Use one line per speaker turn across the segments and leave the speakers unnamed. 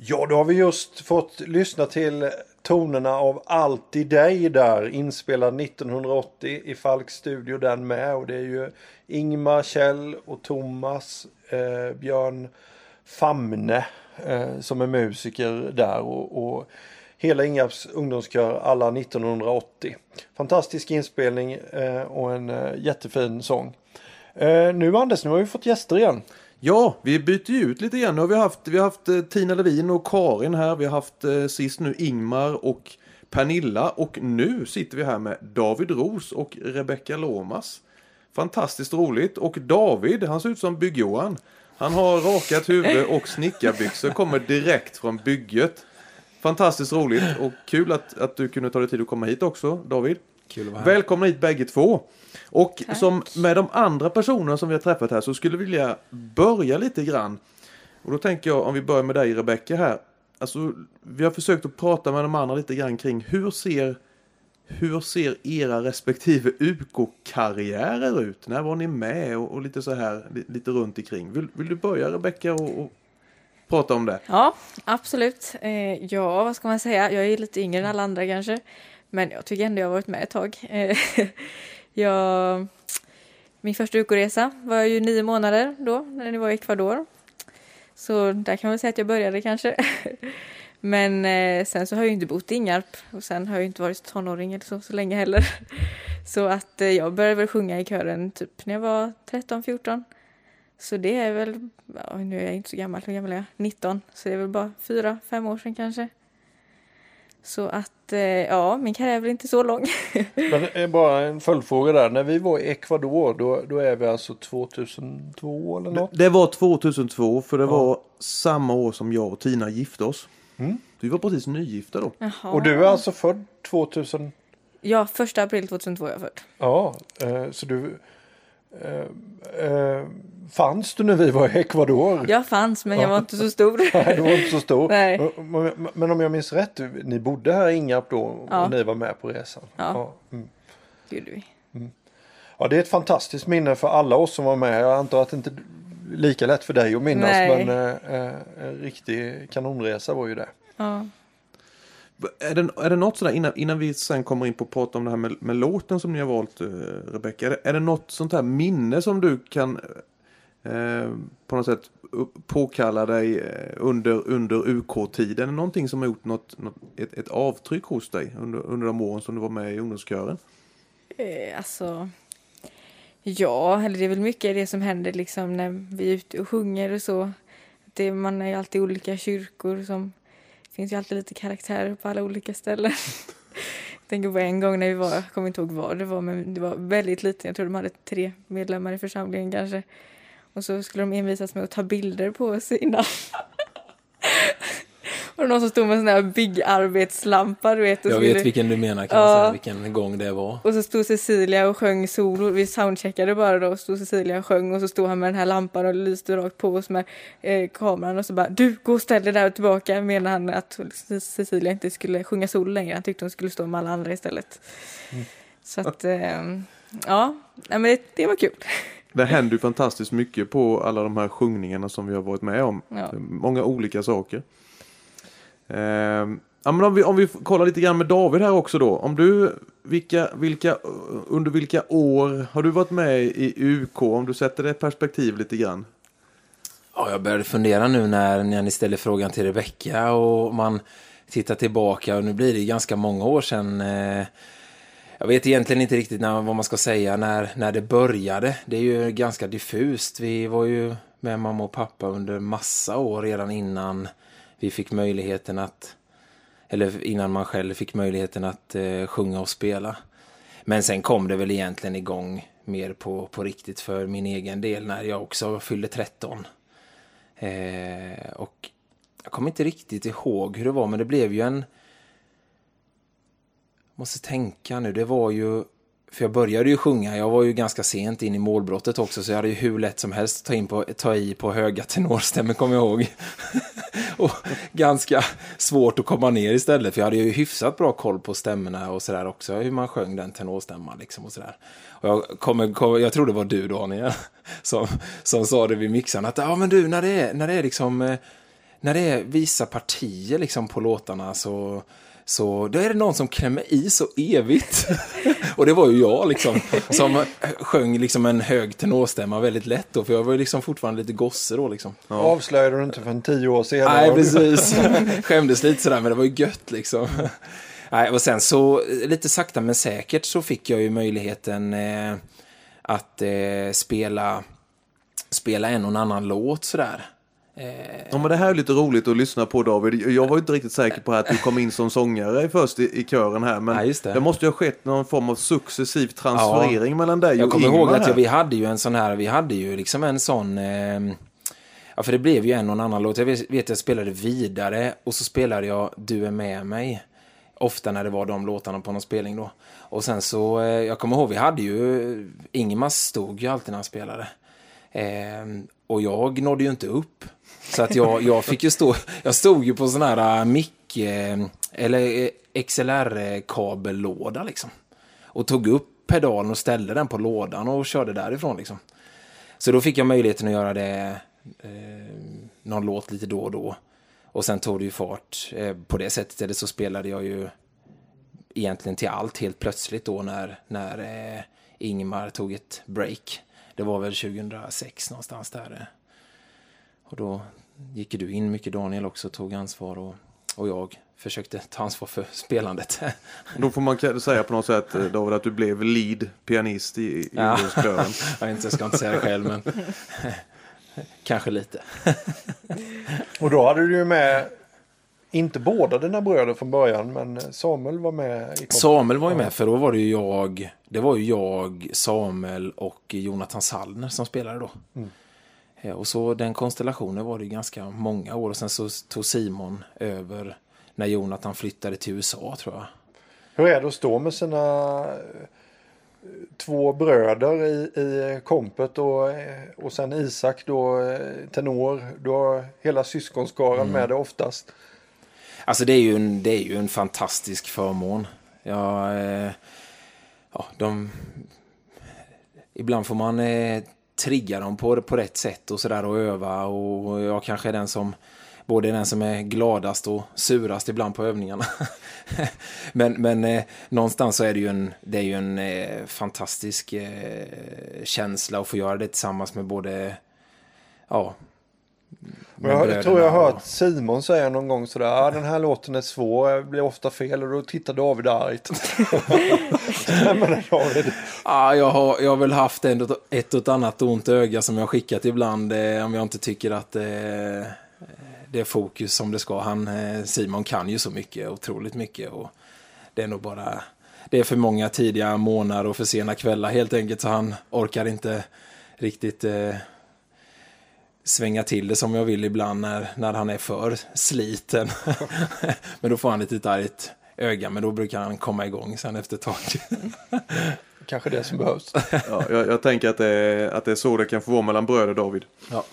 Ja, då har vi just fått lyssna till tonerna av Allt i dig där, inspelad 1980 i Falks studio den med. Och det är ju Ingmar, Kjell och Thomas, eh, Björn Famne eh, som är musiker där. och, och hela Ingarps ungdomskör alla 1980. Fantastisk inspelning eh, och en eh, jättefin sång. Eh, nu Anders, nu har vi fått gäster igen.
Ja, vi byter ju ut lite grann. Nu har vi haft, vi har haft eh, Tina Levin och Karin här. Vi har haft eh, sist nu Ingmar och Pernilla. Och nu sitter vi här med David Ros och Rebecca Lomas. Fantastiskt roligt. Och David, han ser ut som Bygg-Johan. Han har rakat huvud och snickarbyxor, kommer direkt från bygget. Fantastiskt roligt och kul att, att du kunde ta dig tid att komma hit också, David.
Kul att vara
här. Välkomna hit bägge två. Och Tack. som med de andra personerna som vi har träffat här så skulle vi vilja börja lite grann. Och då tänker jag om vi börjar med dig Rebecka här. Alltså, vi har försökt att prata med de andra lite grann kring hur ser hur ser era respektive UK-karriärer ut? När var ni med och, och, lite så här lite runt omkring? Vill, vill du börja Rebecka och, och prata om det?
Ja, absolut. Eh, ja, vad ska man säga? Jag är lite yngre än alla andra kanske. Men jag tycker ändå jag har varit med ett tag. Jag, min första UK-resa var ju nio månader då, när ni var i Ecuador. Så där kan man säga att jag började kanske. Men eh, sen så har jag ju inte bott i Ingarp och sen har jag ju inte varit tonåring eller så, så länge heller. Så att eh, jag började väl sjunga i kören typ när jag var 13-14. Så det är väl, ja, nu är jag inte så gammal, hur gammal är jag? 19. Så det är väl bara fyra, fem år sedan kanske. Så att, eh, ja, min karriär är väl inte så lång.
Men bara en följdfråga där. När vi var i Ecuador, då, då är vi alltså 2002 eller något?
Det, det var 2002, för det ja. var samma år som jag och Tina gifte oss. Mm. Vi var precis nygifta då.
Jaha. Och du är alltså född 2000?
Ja, första april 2002 är jag född.
Ja, eh, så du Eh, eh, fanns du när vi var i Ecuador?
Jag fanns men jag var inte så stor.
Nej, du var inte så stor. Nej. Men, men om jag minns rätt, ni bodde här i Ingarp då ja. och ni var med på resan?
Ja, ja. Mm. det gjorde vi.
Mm. Ja, det är ett fantastiskt minne för alla oss som var med. Jag antar att det inte är lika lätt för dig att minnas Nej. men eh, eh, en riktig kanonresa var ju det.
Ja.
Är det, är det något sådär innan, innan vi sen kommer in på att prata om det här med, med låten som ni har valt eh, Rebecka. Är är det något sånt här minne som du kan eh, på något sätt påkalla dig eh, under, under UK-tiden? Är det någonting som har gjort något, något, ett, ett avtryck hos dig under, under de åren som du var med i ungdomskören?
Eh, alltså, ja, eller det är väl mycket det som händer liksom när vi är ute och sjunger och så. Det, man är ju alltid i olika kyrkor som finns ju alltid lite karaktärer på alla olika ställen. jag tänker på en gång när vi var, jag kommer inte ihåg vad det var, men det var väldigt lite. Jag tror de hade tre medlemmar i församlingen kanske. Och så skulle de envisas med att ta bilder på oss innan. Och någon som stod med en sån här byggarbetslampa, du vet.
jag skulle... vet vilken du menar, kan ja. säga, vilken gång det var.
Och så stod Cecilia och sjöng solo. Vi soundcheckade bara då, och stod Cecilia och sjöng och så stod han med den här lampan och lyste rakt på oss med eh, kameran och så bara du, gå och ställ dig där och tillbaka. Menar han att Cecilia inte skulle sjunga solo längre. Han tyckte hon skulle stå med alla andra istället. Mm. Så att, eh, ja, men det, det var kul.
Det händer ju fantastiskt mycket på alla de här sjungningarna som vi har varit med om. Ja. Många olika saker. Ehm, ja, men om, vi, om vi kollar lite grann med David här också då. Om du, vilka, vilka, under vilka år har du varit med i UK? Om du sätter det i perspektiv lite grann.
Ja, jag började fundera nu när, när ni ställer frågan till Rebecka och man tittar tillbaka. Och nu blir det ganska många år sedan. Eh, jag vet egentligen inte riktigt när, vad man ska säga när, när det började. Det är ju ganska diffust. Vi var ju med mamma och pappa under massa år redan innan vi fick möjligheten att eller innan man själv fick möjligheten att eh, sjunga och spela. Men sen kom det väl egentligen igång mer på, på riktigt för min egen del när jag också fyllde 13. Eh, och jag kommer inte riktigt ihåg hur det var men det blev ju en... måste tänka nu, det var ju för jag började ju sjunga, jag var ju ganska sent in i målbrottet också så jag hade ju hur lätt som helst att ta, in på, ta i på höga tenorstämmor kommer jag ihåg. och ganska svårt att komma ner istället för jag hade ju hyfsat bra koll på stämmorna och sådär också, hur man sjöng den tenorstämman liksom och sådär. Och jag, kommer, kom, jag tror det var du Daniel som, som sa det vid mixaren att ja men du när det är, när det är liksom eh, när det är vissa partier liksom på låtarna så, så då är det någon som klämmer i så evigt. och det var ju jag liksom, som sjöng liksom en hög tenorstämma väldigt lätt då, för jag var ju liksom fortfarande lite gosse då liksom.
Avslöjade du inte för en tio år sedan.
Nej, precis. Skämdes lite sådär, men det var ju gött liksom. Nej, och sen så, lite sakta men säkert så fick jag ju möjligheten eh, att eh, spela, spela en och en annan låt sådär.
Ja, men det här är lite roligt att lyssna på David. Jag var inte riktigt säker på att du kom in som sångare först i, i kören här. Men
Ja, det.
det. måste ju ha skett någon form av successiv transferering mellan dig
Jag
och
kommer
Ingmar
ihåg att jag, vi hade ju en sån här, vi hade ju liksom en sån... Eh, ja, för det blev ju en och en annan låt. Jag vet, vet jag spelade vidare och så spelade jag Du är med mig. Ofta när det var de låtarna på någon spelning då. Och sen så, eh, jag kommer ihåg, vi hade ju, Ingmar stod ju alltid när han spelade. Eh, och jag nådde ju inte upp. Så att jag, jag fick ju stå, jag stod ju på sån här äh, mick, eh, eller eh, XLR-kabellåda liksom. Och tog upp pedalen och ställde den på lådan och körde därifrån liksom. Så då fick jag möjligheten att göra det eh, någon låt lite då och då. Och sen tog det ju fart eh, på det sättet. Eller så spelade jag ju egentligen till allt helt plötsligt då när, när eh, Ingmar tog ett break. Det var väl 2006 någonstans där. eh. Och då gick du in mycket Daniel också, tog ansvar och, och jag försökte ta ansvar för spelandet.
Då får man säga på något sätt eh, David att du blev lead pianist i, i
Ja.
ungdomskören.
jag, vet inte, jag ska inte säga det själv men kanske lite.
Och då hade du ju med, inte båda dina bröder från början, men Samuel var med.
Samuel var ju med för då var det ju jag, det var ju jag, Samuel och Jonathan Sallner som spelade då. Eh, Och så den konstellationen var det ganska många år och sen så tog Simon över när Jonathan flyttade till USA tror jag.
Hur är det att stå med sina eh, två bröder i, i kompet och, eh, och sen Isak då eh, tenor. Du har hela syskonskaran med dig oftast.
Alltså det är ju en, det är ju en fantastisk förmån. Jag, eh, ja, de, ibland får man eh, trigga dem på, på rätt sätt och sådär och öva och jag kanske är den som både är den som är gladast och surast ibland på övningarna. men men eh, någonstans så är det ju en, det är ju en eh, fantastisk eh, känsla att få göra det tillsammans med både ja,
jag tror jag har hört Simon säga någon gång sådär. Ah, den här låten är svår, det blir ofta fel. Och då tittar David argt. Stämmer det David?
Ja, jag, har, jag har väl haft ett och ett annat ont öga som jag har skickat ibland eh, om jag inte tycker att eh, det är fokus som det ska. Han, eh, Simon kan ju så mycket, otroligt mycket. Och det är nog bara det är för många tidiga månader och för sena kvällar helt enkelt så han orkar inte riktigt eh, svänga till det som jag vill ibland när, när han är för sliten. men då får han ett litet argt öga men då brukar han komma igång sen efter ett tag.
Kanske det som behövs.
Ja, jag, jag tänker att det, är, att det är så det kan få vara mellan bröder David.
Ja.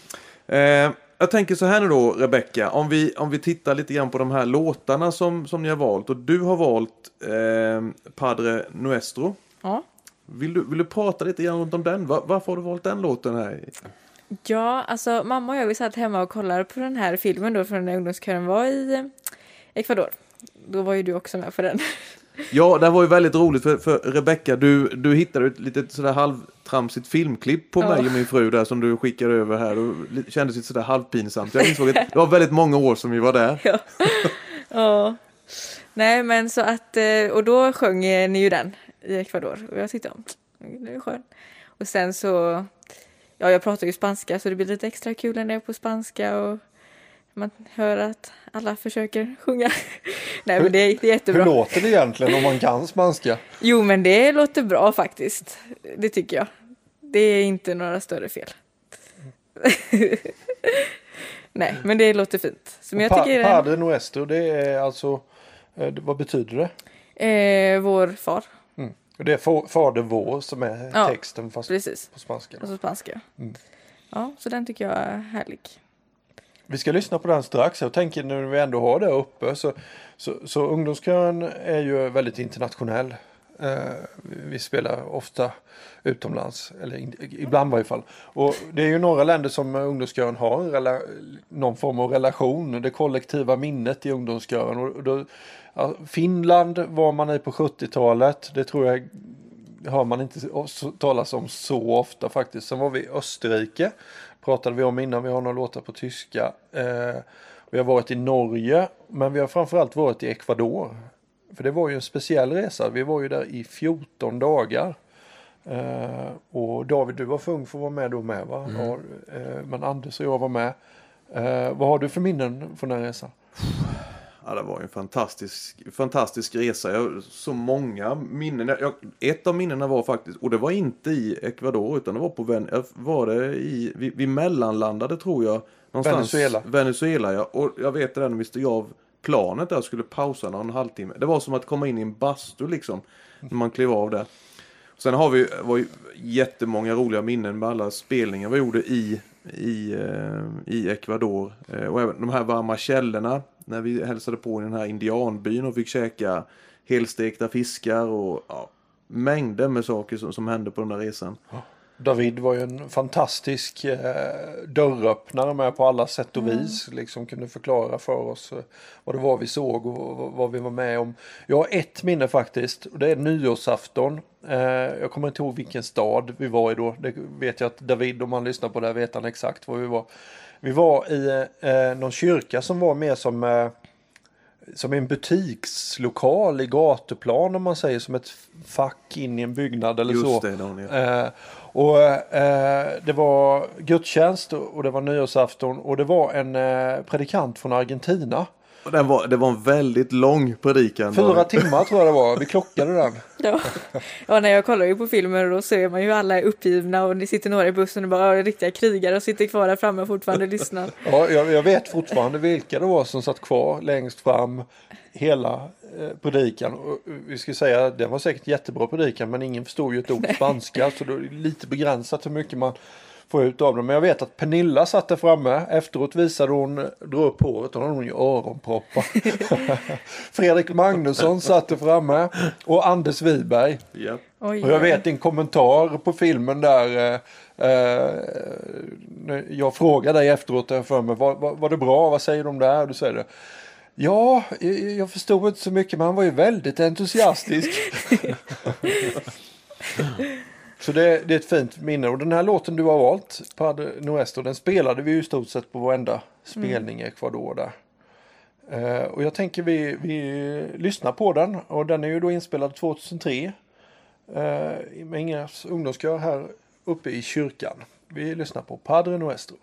Eh, jag tänker så här nu då Rebecca, om vi, om vi tittar lite grann på de här låtarna som, som ni har valt. Och du har valt eh, Padre Nuestro.
Ja.
Vill du, vill du prata lite grann om den? Va- varför har du valt den låten här?
Ja, alltså mamma och jag vi satt hemma och kollade på den här filmen då från när ungdomskören var i eh, Ecuador. Då var ju du också med på den.
Ja, det var ju väldigt roligt för, för Rebecca, du, du hittade ett litet sådär halvtramsigt filmklipp på
Ja.
mig och min fru där som du skickade över här och det kändes lite sådär halvpinsamt. Jag insåg att det var väldigt många år som vi var där.
Ja. ja. Nej, men så att, eh, och då sjöng eh, ni ju den i Ecuador och jag tyckte om den är skön. Och sen så, ja jag pratar ju spanska så det blir lite extra kul när det är på spanska och man hör att alla försöker sjunga. Nej men det, är- det är
Hur
jättebra.
låter det egentligen om man kan spanska?
Jo men det låter bra faktiskt. Det tycker jag. Det är inte några större fel. Nej men det låter fint. Men jag
Pa-
tycker
Padre Nuestro, det är alltså, eh, vad betyder det?
eh, vår far.
Och Det är fa- Fader vår som är
Ja,
texten fast
precis.
på spanska.
Alltså spanska.
Mm.
Ja, så den tycker jag är härlig.
Vi ska lyssna på den strax. Jag tänker när vi ändå har det uppe så, så, så ungdomskören är ju väldigt internationell. Eh, vi spelar ofta utomlands, eller in, ibland i varje fall. Och det är ju några länder som ungdomskören har rela, någon form av relation, det kollektiva minnet i ungdomskören. Och då, Finland var man i på 70-talet, det tror jag hör man inte talas om så ofta faktiskt. Sen var vi i Österrike, pratade vi om innan, vi har några låtar på tyska. Eh, vi har varit i Norge, men vi har framförallt varit i Ecuador. För det var ju en speciell resa. Vi var ju där i 14 dagar. Uh, och David, du var för ung för att vara med då med va? Mm. Och, uh, men Anders och jag var med. Uh, vad har du för minnen från den resan?
Ja, det var en fantastisk, fantastisk resa. Jag, så många minnen. Jag, ett av minnena var faktiskt, och det var inte i Ecuador utan det var på Ven var det i, vi, vi mellanlandade tror jag.
Någonstans, Venezuela.
Venezuela ja. Och jag vet det när vi stod av planet där skulle pausa någon halvtimme. Det var som att komma in i en bastu liksom. När man klev av där. Sen har vi var ju jättemånga roliga minnen med alla spelningar vi gjorde i, i, eh, i Ecuador. Eh, och även de här varma källorna. När vi hälsade på i den här indianbyn och fick käka helstekta fiskar och ja, mängder med saker som, som hände på den där resan.
David var ju en fantastisk eh, dörröppnare med på alla sätt och mm. vis. Liksom kunde förklara för oss eh, vad det var vi såg och vad vi var med om. Jag har ett minne faktiskt och det är nyårsafton. Eh, jag kommer inte ihåg vilken stad vi var i då. Det vet jag att David, om han lyssnar på det, vet han exakt var vi var. Vi var i eh, någon kyrka som var mer som eh, som en butikslokal i gatuplan om man säger som ett fack in i en byggnad eller
Just
så.
Det, ja.
eh, och eh, det var gudstjänst och det var nyårsafton och det var en eh, predikant från Argentina.
Och den var, det var en väldigt lång predikan.
Fyra timmar tror jag det var. Vi klockade den.
Ja, ja när jag kollar ju på filmer då ser man ju alla är uppgivna och det sitter några i bussen och bara riktiga krigare och sitter kvar där framme och fortfarande lyssnar.
Ja, jag, jag vet fortfarande vilka det var som satt kvar längst fram hela eh, predikan. Och vi ska säga att det var säkert jättebra predikan men ingen förstod ju ett ord spanska så det är lite begränsat hur mycket man få ut av dem. Men jag vet att Pernilla satt där framme. Efteråt visade hon, drog upp håret, och hade hon ju öronproppar. Fredrik Magnusson satt där framme och Anders Wiberg.
Yep.
och jag vet din kommentar på filmen där. Eh, eh, jag frågade dig efteråt för mig, var, var, var det bra? Vad säger de där? Du säger det. Ja, jag förstod inte så mycket men han var ju väldigt entusiastisk. Så det, det, är ett fint minne. Och den här låten du har valt, Padre Nuestro, den spelade vi ju i stort sett på varenda spelning i Ecuador där. Uh, och jag tänker vi, vi lyssnar på den och den är ju då inspelad 2003. Uh, eh, med Ingers ungdomskör här uppe i kyrkan. Vi lyssnar på Padre Nuestro.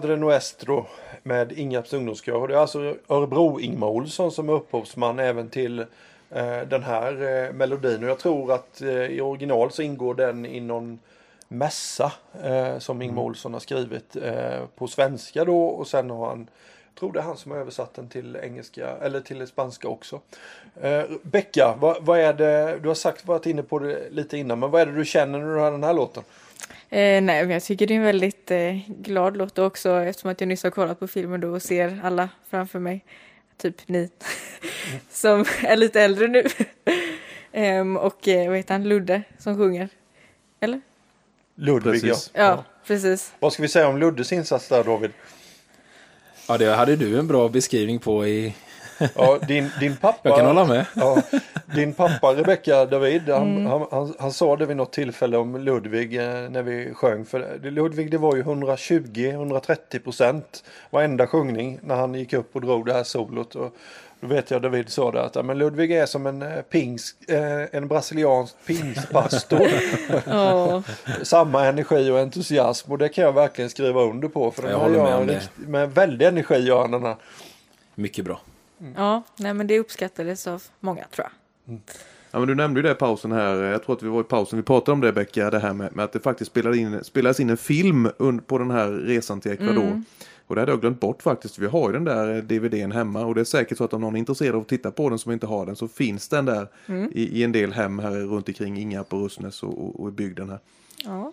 Padre Nuestro med Ingarps ungdomskör. Det är alltså Örebro Ingmar Olsson som är upphovsman även till eh, den här eh, melodin. Och jag tror att eh, i original så ingår den i någon mässa som Ingmar Olsson har skrivit på svenska då och sen har han jag tror det är han som har översatt den till engelska eller till spanska också. Eh, Becka, vad, vad är det, du har sagt varit inne på det lite innan, men vad är det du känner när du hör den här låten?
Eh, nej, men jag tycker det är en väldigt eh, glad låt också eftersom att jag nyss har kollat på filmen då och ser alla framför mig. Typ ni. som är lite äldre nu. Ehm, och eh, vad heter han, Ludde som sjunger. Eller?
Ludvig
Precis.
ja.
Ja, precis.
Vad ska vi säga om Luddes insats där David?
Ja, det hade du en bra beskrivning på i...
Ja, din, din pappa.
Jag kan hålla med.
Ja, din pappa Rebecca David, han,
Mm.
han, han, han sa det vid något tillfälle om Ludvig eh, när vi sjöng. För Ludvig det var ju 120-130 procent varenda sjungning när han gick upp och drog det här solot. Och då vet jag David sa det att ja, men Ludvig är som en eh, pingst, eh, en brasiliansk pingstpastor.
Ja,
Samma energi och entusiasm och det kan jag verkligen skriva under på. För den
Jag
här
håller med
han
om det.
med väldig energi gör han den här.
Mycket bra.
Ja nej, men det uppskattades av många tror jag.
Ja, men du nämnde ju det i pausen här. Jag tror att vi var i pausen. Vi pratade om det Becka, det här med, med att det faktiskt spelade in, spelades in en film på den här resan till Ecuador. Och det hade jag glömt bort faktiskt. Vi har ju den där DVDn hemma och det är säkert så att om någon är intresserad av att titta på den som inte har den så finns den där i, i en del hem här runt omkring Ingarp och Rustnäs och, och, och i bygden här.
Ja.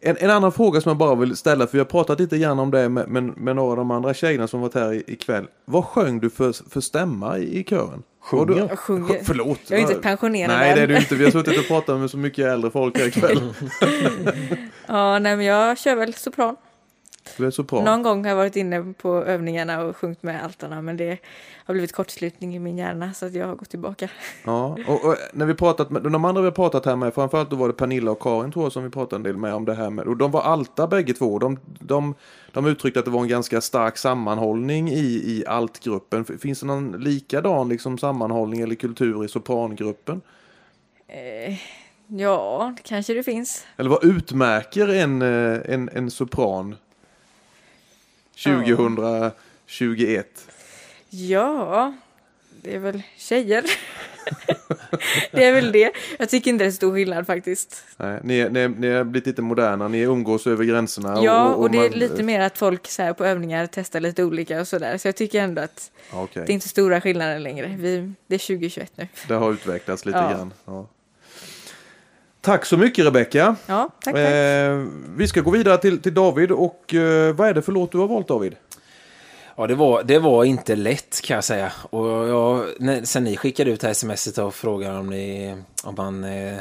En, en annan fråga som jag bara vill ställa, för vi har pratat lite grann om det med, med, med några av de andra tjejerna som varit här i- ikväll. Vad sjöng du för, för stämma i, i kören?
Sjunger?
Jag sjunger.
Förlåt.
Jag är inte pensionerad
Nej, det är
än.
du inte. Vi har suttit och pratat med så mycket äldre folk här ikväll.
Ja, nej, men jag kör väl sopran.
Du är så bra.
Någon gång har jag varit inne på övningarna och sjungit med altarna men det har blivit kortslutning i min hjärna så att jag har gått tillbaka.
Ja, och, och när vi pratat med de andra vi har pratat här med, framförallt då var det Pernilla och Karin tror jag som vi pratade en del med om det här med. Och de var alta bägge två. De, de, de uttryckte att det var en ganska stark sammanhållning i, i altgruppen. Finns det någon likadan liksom sammanhållning eller kultur i soprangruppen?
Eh, ja, kanske det finns.
Eller vad utmärker en, eh, en, en sopran 2021?
Ja, det är väl tjejer. det är väl det. Jag tycker inte det är stor skillnad faktiskt.
Nej, ni, är- ni, är- ni har blivit lite moderna, ni umgås över gränserna.
Ja, och, det är
man-
lite mer att folk så här, på övningar testar lite olika och sådär. Så jag tycker ändå att
okej.
det är inte stora skillnader längre. Vi, det är 2021 nu.
Det har utvecklats lite
Ja.
grann. Ja. Tack så mycket Rebecka.
Ja, tack, tack.
Eh, vi ska gå vidare till, till David och eh, vad är det för låt du har valt David?
Ja, det var, det var inte lätt kan jag säga. Och jag, när, sen ni skickade ut det här smset och frågade om, ni, om man eh,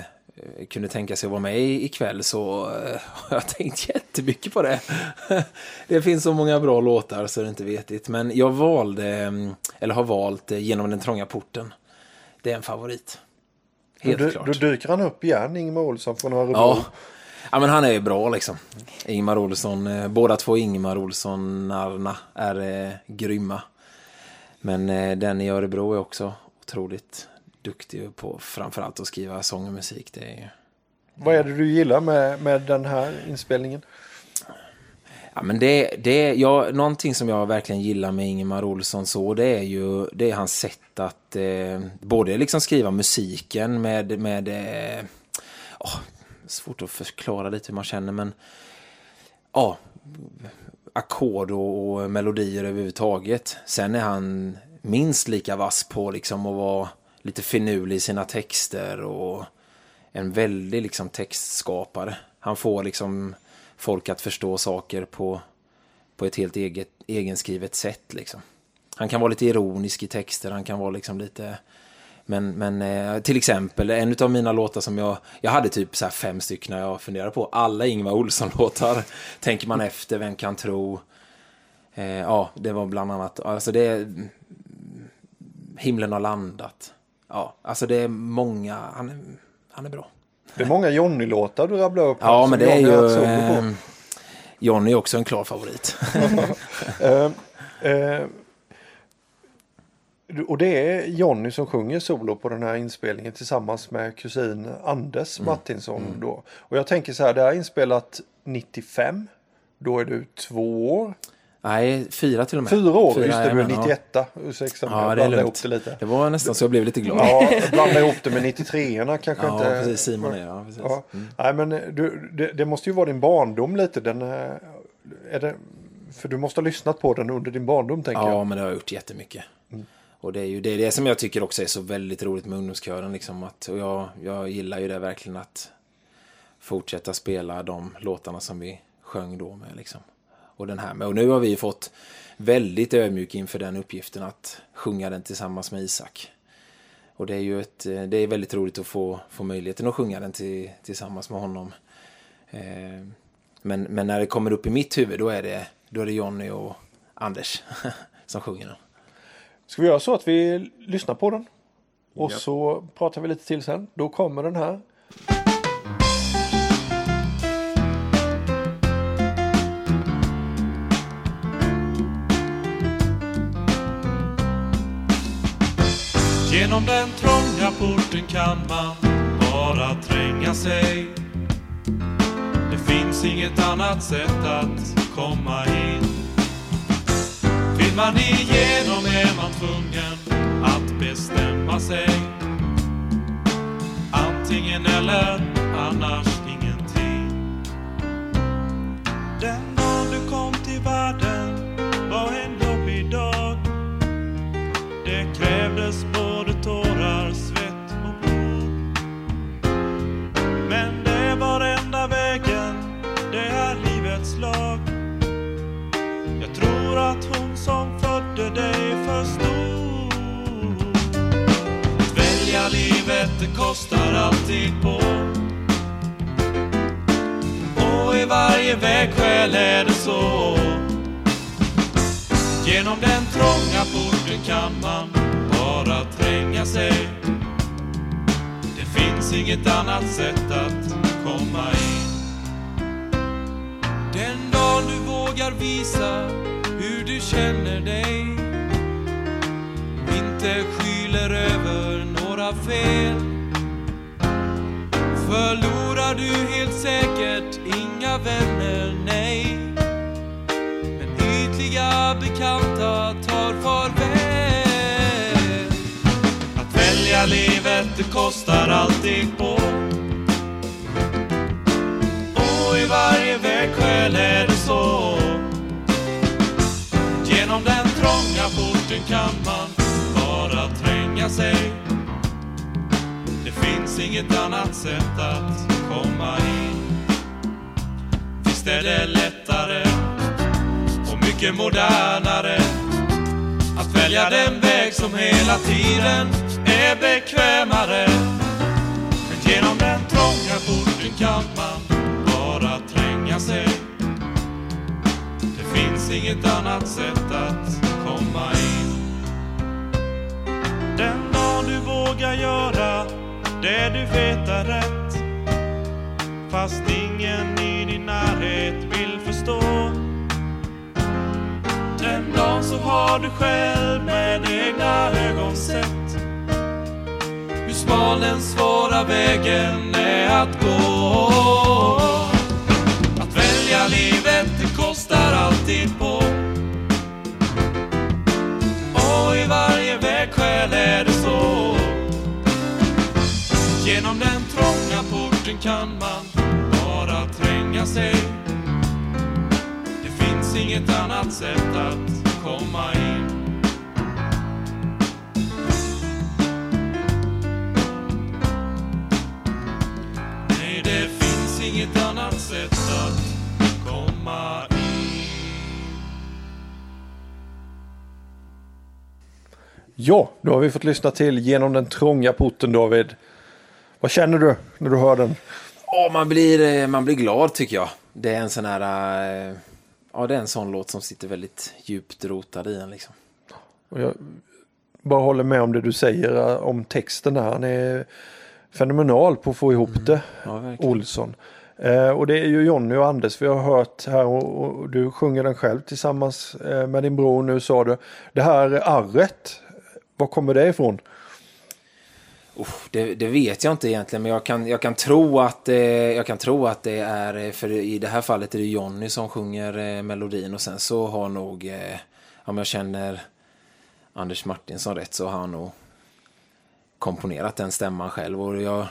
kunde tänka sig att vara med i- ikväll så eh, har jag tänkt jättemycket på det. det finns så många bra låtar så det är inte vetigt. Men jag valde, mm, eller har valt eh, Genom den trånga porten. Det är en favorit. Helt
då,
klart.
då dyker han upp igen, Ingemar Olsson från Örebro.
Ja. ja, men han är ju bra liksom. Ingmar Olsson, eh, båda två Ingmar Olssonarna är eh, grymma. Men eh, den i Örebro är också otroligt duktig på framförallt att skriva sång och musik. Det är ju...
Vad är det du gillar med, med den här inspelningen?
Ja, men det, det, ja, någonting som jag verkligen gillar med Ingemar Olsson så det är ju det är hans sätt att eh, både liksom skriva musiken med, med eh, oh, svårt att förklara lite hur man känner men ja, ackord och, och melodier överhuvudtaget. Sen är han minst lika vass på liksom att vara lite finurlig i sina texter och en väldig liksom textskapare. Han får liksom folk att förstå saker på, på ett helt eget, egenskrivet sätt. Liksom. Han kan vara lite ironisk i texter, han kan vara liksom lite... Men, men eh, till exempel, en av mina låtar som jag... Jag hade typ så fem stycken när jag funderade på. Alla Ingvar Olsson-låtar. Tänker man efter, vem kan tro? Eh, ja, det var bland annat... Alltså det... Himlen har landat. Ja, alltså det är många... Han är, han är bra.
Det är många Johnny-låtar du rabblar upp.
Ja, men det är ju... Eh, Johnny är också en klar favorit.
eh, eh, och det är Johnny som sjunger solo på den här inspelningen tillsammans med kusin Anders mm. Martinsson. Mm. Då. Och jag tänker så här, det här är inspelat 95. Då är du två år.
Nej, fyra till och med.
Fyra år, fyra, just det. Är 91. Ja,
ursäkta, ja det är lugnt. Det, lite. det var nästan så jag blev lite glad.
Ja, blanda ihop det med 93orna kanske
ja,
inte.
Precis. Simon är, ja. Precis. Ja.
Mm. Nej, men du, det, det, måste ju vara din barndom lite. Den, eh, är det, för du måste ha lyssnat på den under din barndom, tänker
ja,
jag.
Ja, men det har jag gjort jättemycket. Mm. Och det är ju det, det som jag tycker också är så väldigt roligt med ungdomskören. Liksom, att, och jag, jag gillar ju det verkligen att fortsätta spela de låtarna som vi sjöng då med. Liksom. Och den här med. Och nu har vi fått väldigt ödmjuk inför den uppgiften att sjunga den tillsammans med Isak. Och det är ju ett, det är väldigt roligt att få, få möjligheten att sjunga den till, tillsammans med honom. Eh, men, men när det kommer upp i mitt huvud då är det, då är det Jonny och Anders som sjunger den.
Ska vi göra så att vi lyssnar på den? Och ja. så pratar vi lite till sen. Då kommer den här.
Genom den trånga porten kan man bara tränga sig. Det finns inget annat sätt att komma in. Vill man igenom är man tvungen att bestämma sig. Antingen eller, annars ingenting. Den dagen du kom till världen var en jobbig dag. Det krävs trånga porten kan man bara tränga sig. Det finns inget annat sätt att komma in. Den dag du vågar visa hur du känner dig. Inte skyler över några fel. Förlorar du helt säkert inga vänner, ytliga bekanta tar farväl Att välja livet, det kostar alltid på. Och i varje vägskäl är det så. Genom den trånga porten kan man bara tränga sig. Det finns inget annat sätt att komma in. Visst är det lättare mycket modernare att välja den väg som hela tiden är bekvämare. Men genom den trånga porten kan man bara tränga sig. Det finns inget annat sätt att komma in. Den dag du vågar göra det du vet är rätt. Fast ingen i din närhet vill förstå en plan så har du själv med egna ögon sett hur smal den svåra vägen är att gå. Att välja livet, det kostar alltid på. Och i varje vägskäl är det så. Genom den trånga porten kan man bara tränga sig Inget annat sätt att komma in. Nej, det finns inget annat sätt att komma in.
Ja, då har vi fått lyssna till Genom den trånga porten David. Vad känner du när du hör den?
Ja, man blir, eh, man blir glad tycker jag. Det är en sån här... eh, Ja, det är en sån låt som sitter väldigt djupt rotad i en liksom.
Och jag bara håller med om det du säger eh, om texten där. Han är fenomenal på att få ihop det,
Ja.
Olsson. Eh, och det är ju Jonny och Anders vi har hört här och, och du sjunger den själv tillsammans eh, med din bror nu sa du. Det här arret, var kommer det ifrån?
Oh, det, det vet jag inte egentligen, men jag kan, jag kan, tro, att, eh, jag kan tro att det är, eh, för i det här fallet är det Jonny som sjunger eh, melodin och sen så har nog, eh, om jag känner Anders Martinsson rätt så har han nog komponerat den stämman själv och jag har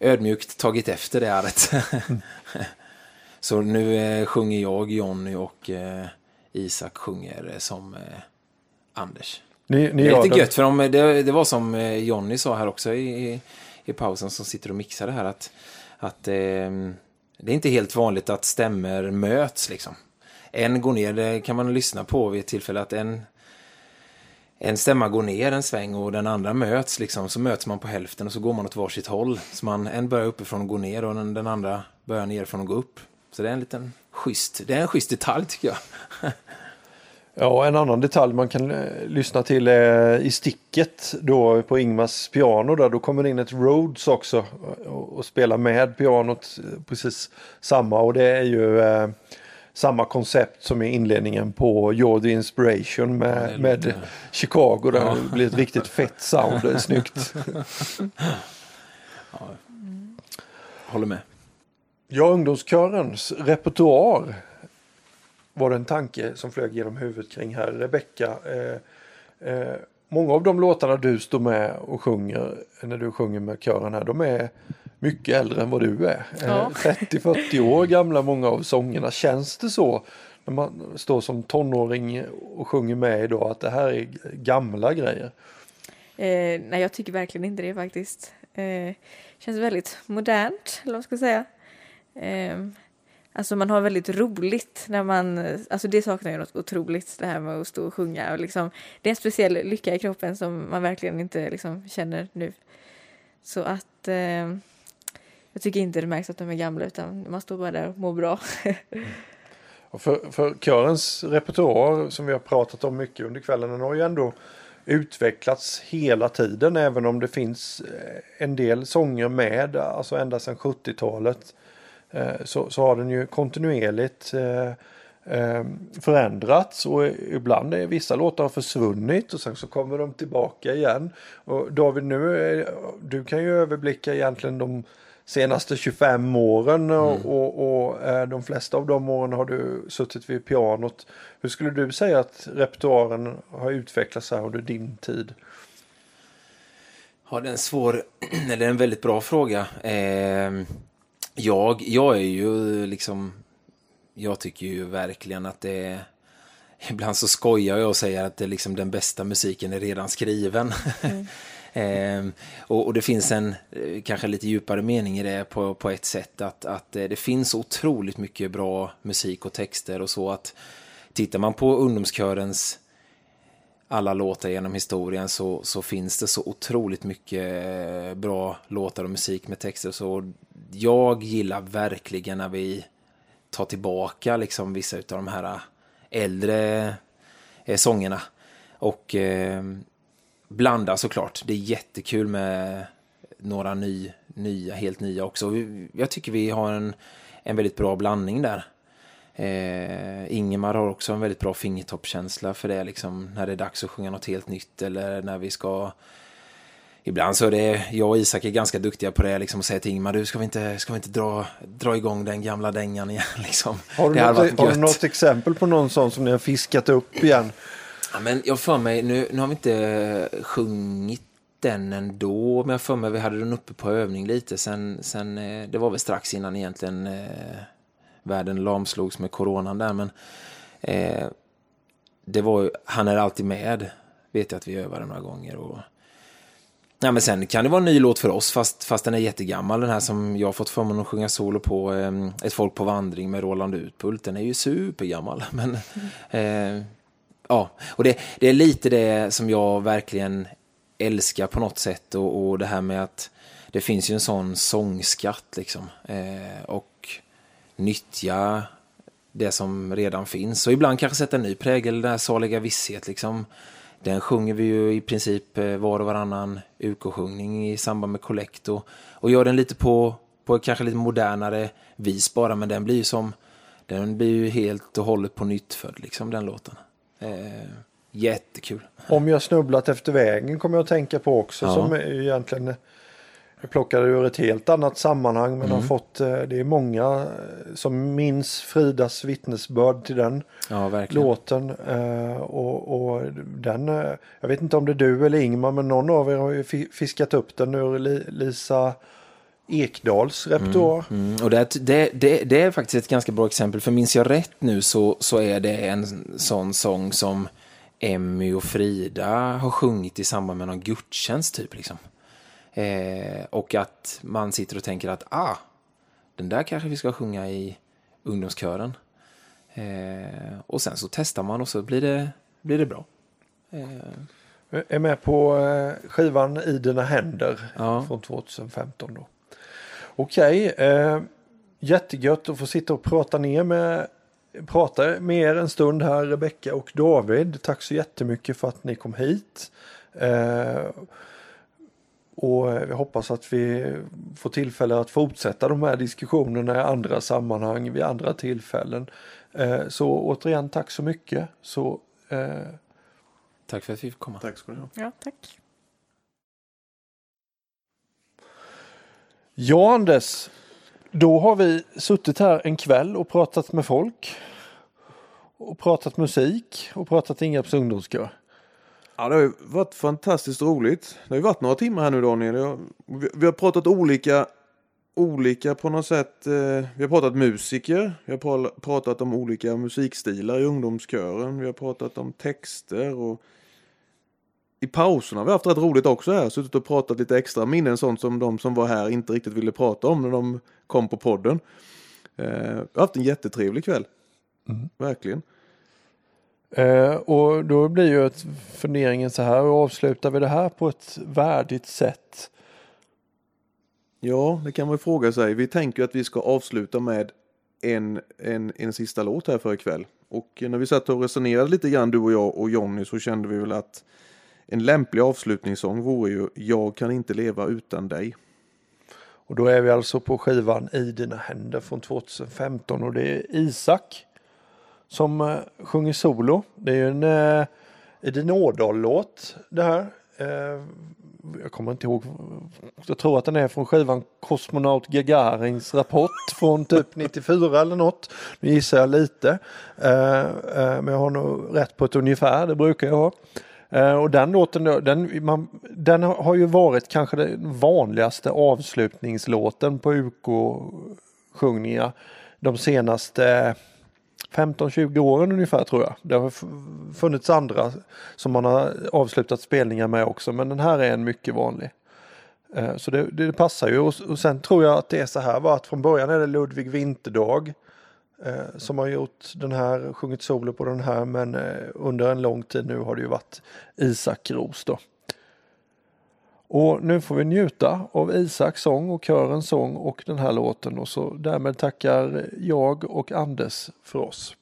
ödmjukt tagit efter det arret. så nu eh, sjunger jag Jonny och eh, Isak sjunger eh, som eh, Anders.
Ni, ni
Det är lite gött, för de, det, det var som eh, Jonny sa här också i, i, i pausen som sitter och mixar det här att, att eh, det är inte helt vanligt att stämmer möts liksom. En går ner, det kan man lyssna på vid ett tillfälle att en, en stämma går ner en sväng och den andra möts liksom. Så möts man på hälften och så går man åt varsitt håll. Så man, en börjar uppifrån och går ner och den, den andra börjar nerifrån och går upp. Så det är en liten schysst, det är en schysst detalj tycker jag.
Ja, en annan detalj man kan eh, lyssna till är i sticket då på Ingmars piano där. Då kommer det in ett Rhodes också och, och spelar med pianot eh, precis samma. Och det är ju eh, samma koncept som i inledningen på You're the Inspiration
Ja,
med, med Chicago där det blir ett riktigt fett sound. Det är snyggt.
Håller med.
Ja, ungdomskörens repertoar var det en tanke som flög genom huvudet kring här. Rebecka, eh, eh, många av de låtarna du står med och sjunger när du sjunger med kören här, de är mycket äldre än vad du är. Eh,
Ja.
30-40 år gamla många av sångerna. Känns det så när man står som tonåring och sjunger med idag att det här är gamla grejer?
Eh, nej, jag tycker verkligen inte det faktiskt. Eh, känns väldigt modernt, eller vad ska jag säga. Eh, alltså man har väldigt roligt när man, alltså det saknar ju något otroligt det här med att stå och sjunga och liksom, det är en speciell lycka i kroppen som man verkligen inte liksom känner nu. Så att eh, jag tycker inte det märks att de är gamla utan man står bara där och mår bra.
Och för, för körens repertoar som vi har pratat om mycket under kvällen den har ju ändå utvecklats hela tiden även om det finns eh, en del sånger med alltså ända sedan 70-talet så, så har den ju kontinuerligt eh, eh, förändrats och ibland är vissa låtar har försvunnit och sen så kommer de tillbaka igen. Och David nu, du kan ju överblicka egentligen de senaste 25 åren och, och, och eh, de flesta av de åren har du suttit vid pianot. Hur skulle du säga att repertoaren har utvecklats här under din tid?
Ja, det är en svår, eller en väldigt bra fråga. Eh, jag, jag är ju liksom, jag tycker ju verkligen att det är, ibland så skojar jag och säger att det liksom den bästa musiken är redan skriven. eh, och, och det finns en eh, kanske lite djupare mening i det på, på ett sätt att, att eh, det finns otroligt mycket bra musik och texter och så att tittar man på ungdomskörens alla låtar genom historien så, så finns det så otroligt mycket eh, bra låtar och musik med texter. Så jag gillar verkligen när vi tar tillbaka liksom vissa av de här eh, äldre eh, sångerna. Och eh, blanda såklart. Det är jättekul med några ny, nya, helt nya också. Jag tycker vi har en, en väldigt bra blandning där. Eh, Ingemar har också en väldigt bra fingertoppkänsla för det, liksom, när det är dags att sjunga något helt nytt eller när vi ska... Ibland så är det, jag och Isak är ganska duktiga på det, liksom, att säga till Ingemar, du ska vi inte, ska vi inte dra, dra igång den gamla dängan igen? Liksom.
Har du, något, har du något exempel på någon sån som ni har fiskat upp igen?
Ja, men jag för mig, nu, nu har vi inte sjungit den ändå. Men jag för mig vi hade den uppe på övning lite. Sen, sen eh, det var väl strax innan egentligen eh, världen lamslogs med coronan där. Men eh, det var ju, han är alltid med. Vet jag att vi övade några gånger. Och, Ja, men sen kan det vara en ny låt för oss, fast, fast den är jättegammal. Den här som jag har fått förmånen att sjunga solo på, eh, Ett folk på vandring med Roland Utbult. Den är ju supergammal. Men, eh, ja, och det, det är lite det som jag verkligen älskar på något sätt. Och, och det här med att det finns ju en sån sångskatt liksom. Eh, och nyttja det som redan finns. Och ibland kanske sätta en ny prägel, den här saliga visshet liksom. Den sjunger vi ju i princip eh, var och varannan UK-sjungning i samband med kollekt och, och gör den lite på, på kanske lite modernare vis bara, men den blir ju som den blir ju helt och hållet på nytt född liksom den låten. Eh, jättekul.
Om jag snubblat efter vägen kommer jag att tänka på också
Ja.
som egentligen jag plockade ur ett helt annat sammanhang men
Mm.
har fått eh, det är många eh, som minns Fridas vittnesbörd till den
Ja,
låten eh, och, och den jag vet inte om det är du eller Ingmar men någon av er har ju fi- fiskat upp den ur Li- Lisa Ekdals repertoar.
Mm, och det, det, det, det är faktiskt ett ganska bra exempel, för minns jag rätt nu så, så är det en sån sång som Emmy och Frida har sjungit i samband med någon gudstjänst typ. Liksom. Eh, och att man sitter och tänker att ah, den där kanske vi ska sjunga i ungdomskören. Eh, och sen så testar man och så blir det, blir det bra. Eh,
Är med på eh, skivan I dina händer
Ja.
från 2015 då. Okej, eh, jättegött att få sitta och prata ner med prata med er en stund här Rebecka och David. Tack så jättemycket för att ni kom hit. Eh, och vi hoppas att vi får tillfälle att fortsätta de här diskussionerna i andra sammanhang vid andra tillfällen. Eh, så återigen tack så mycket. Så eh,
tack för att vi fick komma.
Tack ska du ha.
Ja, tack.
Ja Anders, då har vi suttit här en kväll och pratat med folk. Och pratat musik och pratat Ingarps ungdomskör.
Ja, det har ju varit fantastiskt roligt. Det har ju varit några timmar här nu Daniel. Vi, har pratat olika, olika på något sätt. Eh, vi har pratat musiker. Vi har pra- pratat om olika musikstilar i ungdomskören. Vi har pratat om texter och i pauserna har vi haft rätt roligt också här. Suttit och pratat lite extra minnen, sånt som de som var här inte riktigt ville prata om när de kom på podden. Eh, vi har haft en jättetrevlig kväll. Verkligen.
Eh, och då blir ju ett funderingen så här, hur avslutar vi det här på ett värdigt sätt?
Ja, det kan man ju fråga sig. Vi tänker att vi ska avsluta med en, en, en sista låt här för ikväll. Och när vi satt och resonerade lite grann du och jag och Jonny så kände vi väl att en lämplig avslutningssång vore ju Jag kan inte leva utan dig.
Och då är vi alltså på skivan I dina händer från 2015 och det är Isak som eh, sjunger solo. Det är ju en eh, Edin Ådahl-låt det här. Eh, jag kommer inte ihåg. Jag tror att den är från skivan Kosmonaut Gagarins rapport från typ 94 eller något. Nu gissar jag lite. Eh, eh, men jag har nog rätt på ett ungefär, det brukar jag ha. Eh, och den låten, den, man, den har ju varit kanske den vanligaste avslutningslåten på UK-sjungningar de senaste 15-20 åren ungefär tror jag. Det har funnits andra som man har avslutat spelningar med också men den här är en mycket vanlig. Eh, så det, det passar ju och, och sen tror jag att det är så här var att från början är det Ludvig Vinterdag eh, som har gjort den här, sjungit solo på den här men eh, under en lång tid nu har det ju varit Isak Ros då. Och nu får vi njuta av Isaks sång och körens sång och den här låten och så därmed tackar jag och Anders för oss.